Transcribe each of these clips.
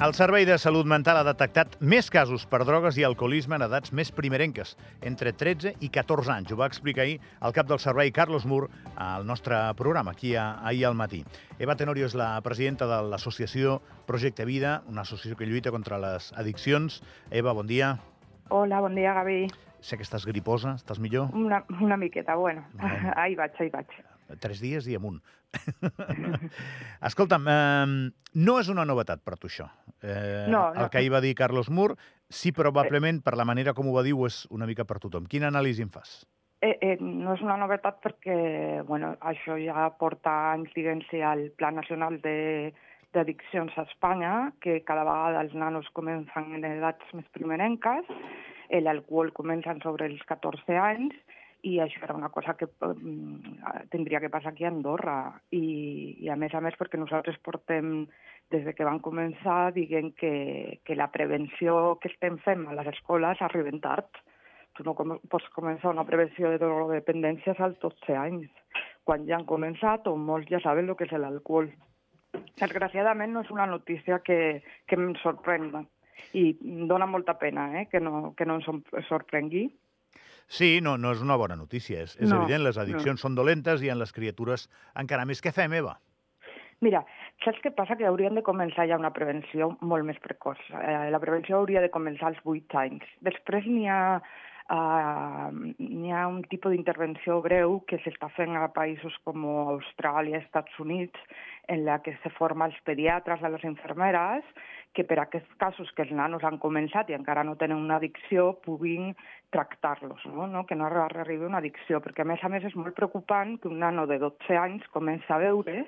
El Servei de Salut Mental ha detectat més casos per drogues i alcoholisme en edats més primerenques, entre 13 i 14 anys. Ho va explicar ahir el cap del servei, Carlos Mur, al nostre programa, aquí a, ahir al matí. Eva Tenorio és la presidenta de l'associació Projecte Vida, una associació que lluita contra les addiccions. Eva, bon dia. Hola, bon dia, Gavi. Sé que estàs griposa, estàs millor? Una, una miqueta, bueno. bueno. Ahí vaig, ahí vaig. Tres dies i amunt. Escolta'm, eh, no és una novetat per tu això. Eh, No, no. El que ahir va dir Carlos Mur, sí, probablement, per la manera com ho va dir, ho és una mica per tothom. Quina anàlisi en fas? Eh, eh, no és una novetat perquè bueno, això ja porta anys, diguem-se, al Pla Nacional de d'addiccions a Espanya, que cada vegada els nanos comencen en edats més primerenques, l'alcohol comença sobre els 14 anys, i això era una cosa que eh, tindria que passar aquí a Andorra. I, I a més a més perquè nosaltres portem, des de que van començar, diguem que, que la prevenció que estem fent a les escoles arriben tard. Tu no com, pots començar una prevenció de drogodependències als 12 anys, quan ja han començat o molts ja saben el que és l'alcohol. Desgraciadament no és una notícia que, que em sorprengui i em dona molta pena eh, que, no, que no ens sorprengui. Sí, no, no és una bona notícia. És, és No, evident, les addiccions no. són dolentes i en les criatures encara més. Què fem, Eva? Mira, saps què passa? Que haurien de començar ja una prevenció molt més precoç. Eh, la prevenció hauria de començar als 8 anys. Després n'hi ha, uh, n'hi ha un tipus d'intervenció greu que s'està fent a països com Austràlia, Estats Units, en la que se forma els pediatres, a les infermeres, que per aquests casos que els nanos han començat i encara no tenen una addicció puguin tractar-los, no? no? que no arribi una addicció, perquè a més a més és molt preocupant que un nano de 12 anys comença a veure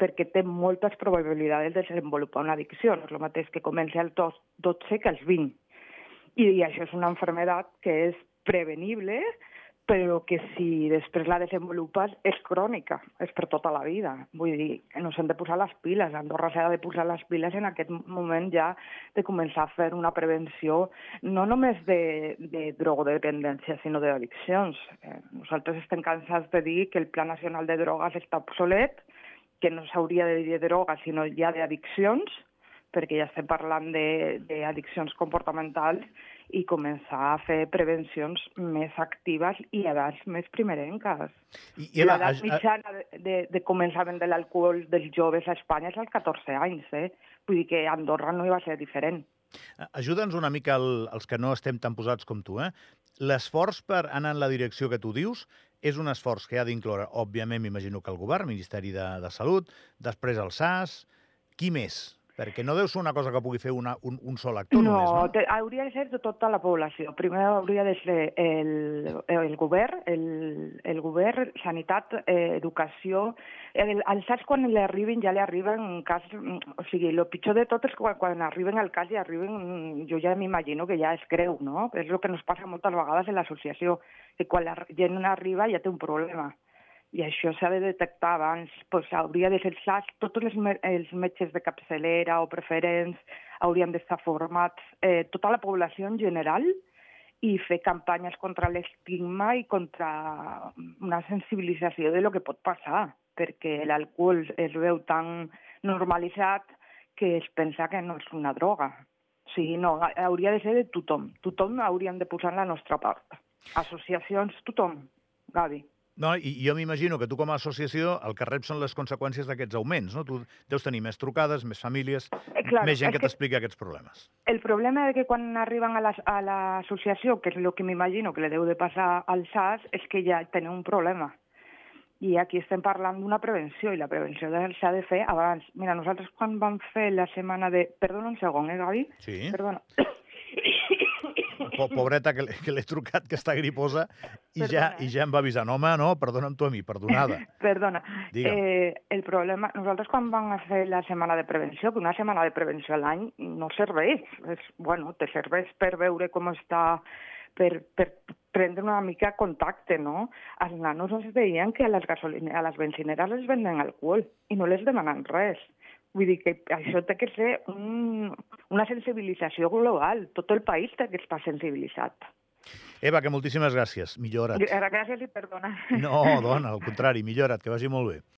perquè té moltes probabilitats de desenvolupar una addicció. No és el mateix que comenci als 12 que als 20. I, això és una malaltia que és prevenible, però que si després la desenvolupes és crònica, és per tota la vida. Vull dir, no s'han de posar les piles. Andorra s'ha de posar les piles en aquest moment ja de començar a fer una prevenció no només de, de drogodependència, sinó d'addiccions. Eh, nosaltres estem cansats de dir que el Pla Nacional de Drogues està obsolet, que no s'hauria de dir de drogues, sinó ja d'addiccions, perquè ja estem parlant d'addiccions comportamentals i començar a fer prevencions més actives i edats més primerenques. L'edat mitjana de, de, de començament de l'alcohol dels joves a Espanya és als 14 anys, eh? Vull dir que a Andorra no hi va ser diferent. Ajuda'ns una mica el, els que no estem tan posats com tu. Eh? L'esforç per anar en la direcció que tu dius és un esforç que ha d'incloure, òbviament, m'imagino que el govern, Ministeri de, de Salut, després el SAS... Qui més? Perquè no deu ser una cosa que pugui fer una, un, un sol actor no, només, no? te, hauria de ser de tota la població. Primer hauria de ser el, el govern, el, el govern, sanitat, eh, educació... El, els SARS quan li arriben ja li arriben en cas... O sigui, el pitjor de tot és quan, quan arriben al cas i arriben... Jo ja m'imagino que ja és greu, no? És el que ens passa moltes vegades en l'associació, que quan la gent arriba ja té un problema i això s'ha de detectar abans. Pues, hauria de ser SAS, tots els, me els metges de capçalera o preferents haurien d'estar formats, eh, tota la població en general, i fer campanyes contra l'estigma i contra una sensibilització de lo que pot passar, perquè l'alcohol es veu tan normalitzat que es pensa que no és una droga. O sigui, no, hauria de ser de tothom. Tothom hauríem de posar la nostra part. Associacions, tothom, Gavi. No, i jo m'imagino que tu com a associació el que reps són les conseqüències d'aquests augments, no? Tu deus tenir més trucades, més famílies, Eh, clar, més gent és que t'explica aquests problemes. El problema de que quan arriben a l'as- a l'associació, que és el que m'imagino que li deu de passar al SAS, és que ja tenen un problema. I aquí estem parlant d'una prevenció, i la prevenció s'ha de fer abans. Mira, nosaltres quan vam fer la setmana de... Perdona un segon, eh, Gavi? Sí? Perdona. Po Pobreta, que l'he trucat, que està griposa, i ja, Perdona, eh? i ja em va avisar, no, home, no, perdona'm tu a mi, perdonada. Perdona. Digue'm. Eh, el problema... Nosaltres quan vam a fer la setmana de prevenció, que una setmana de prevenció a l'any no serveix. És, bueno, te serveix per veure com està per, per prendre una mica contacte, no? Els nanos es veien que a les, gasolines, a les benzineres les venden alcohol i no les demanen res. Vull dir que això té que ser un, una sensibilització global. Tot el país té que estar sensibilitzat. Eva, que moltíssimes gràcies. Millora't. Gràcies i perdona. No, dona, al contrari, millora't, que vagi molt bé.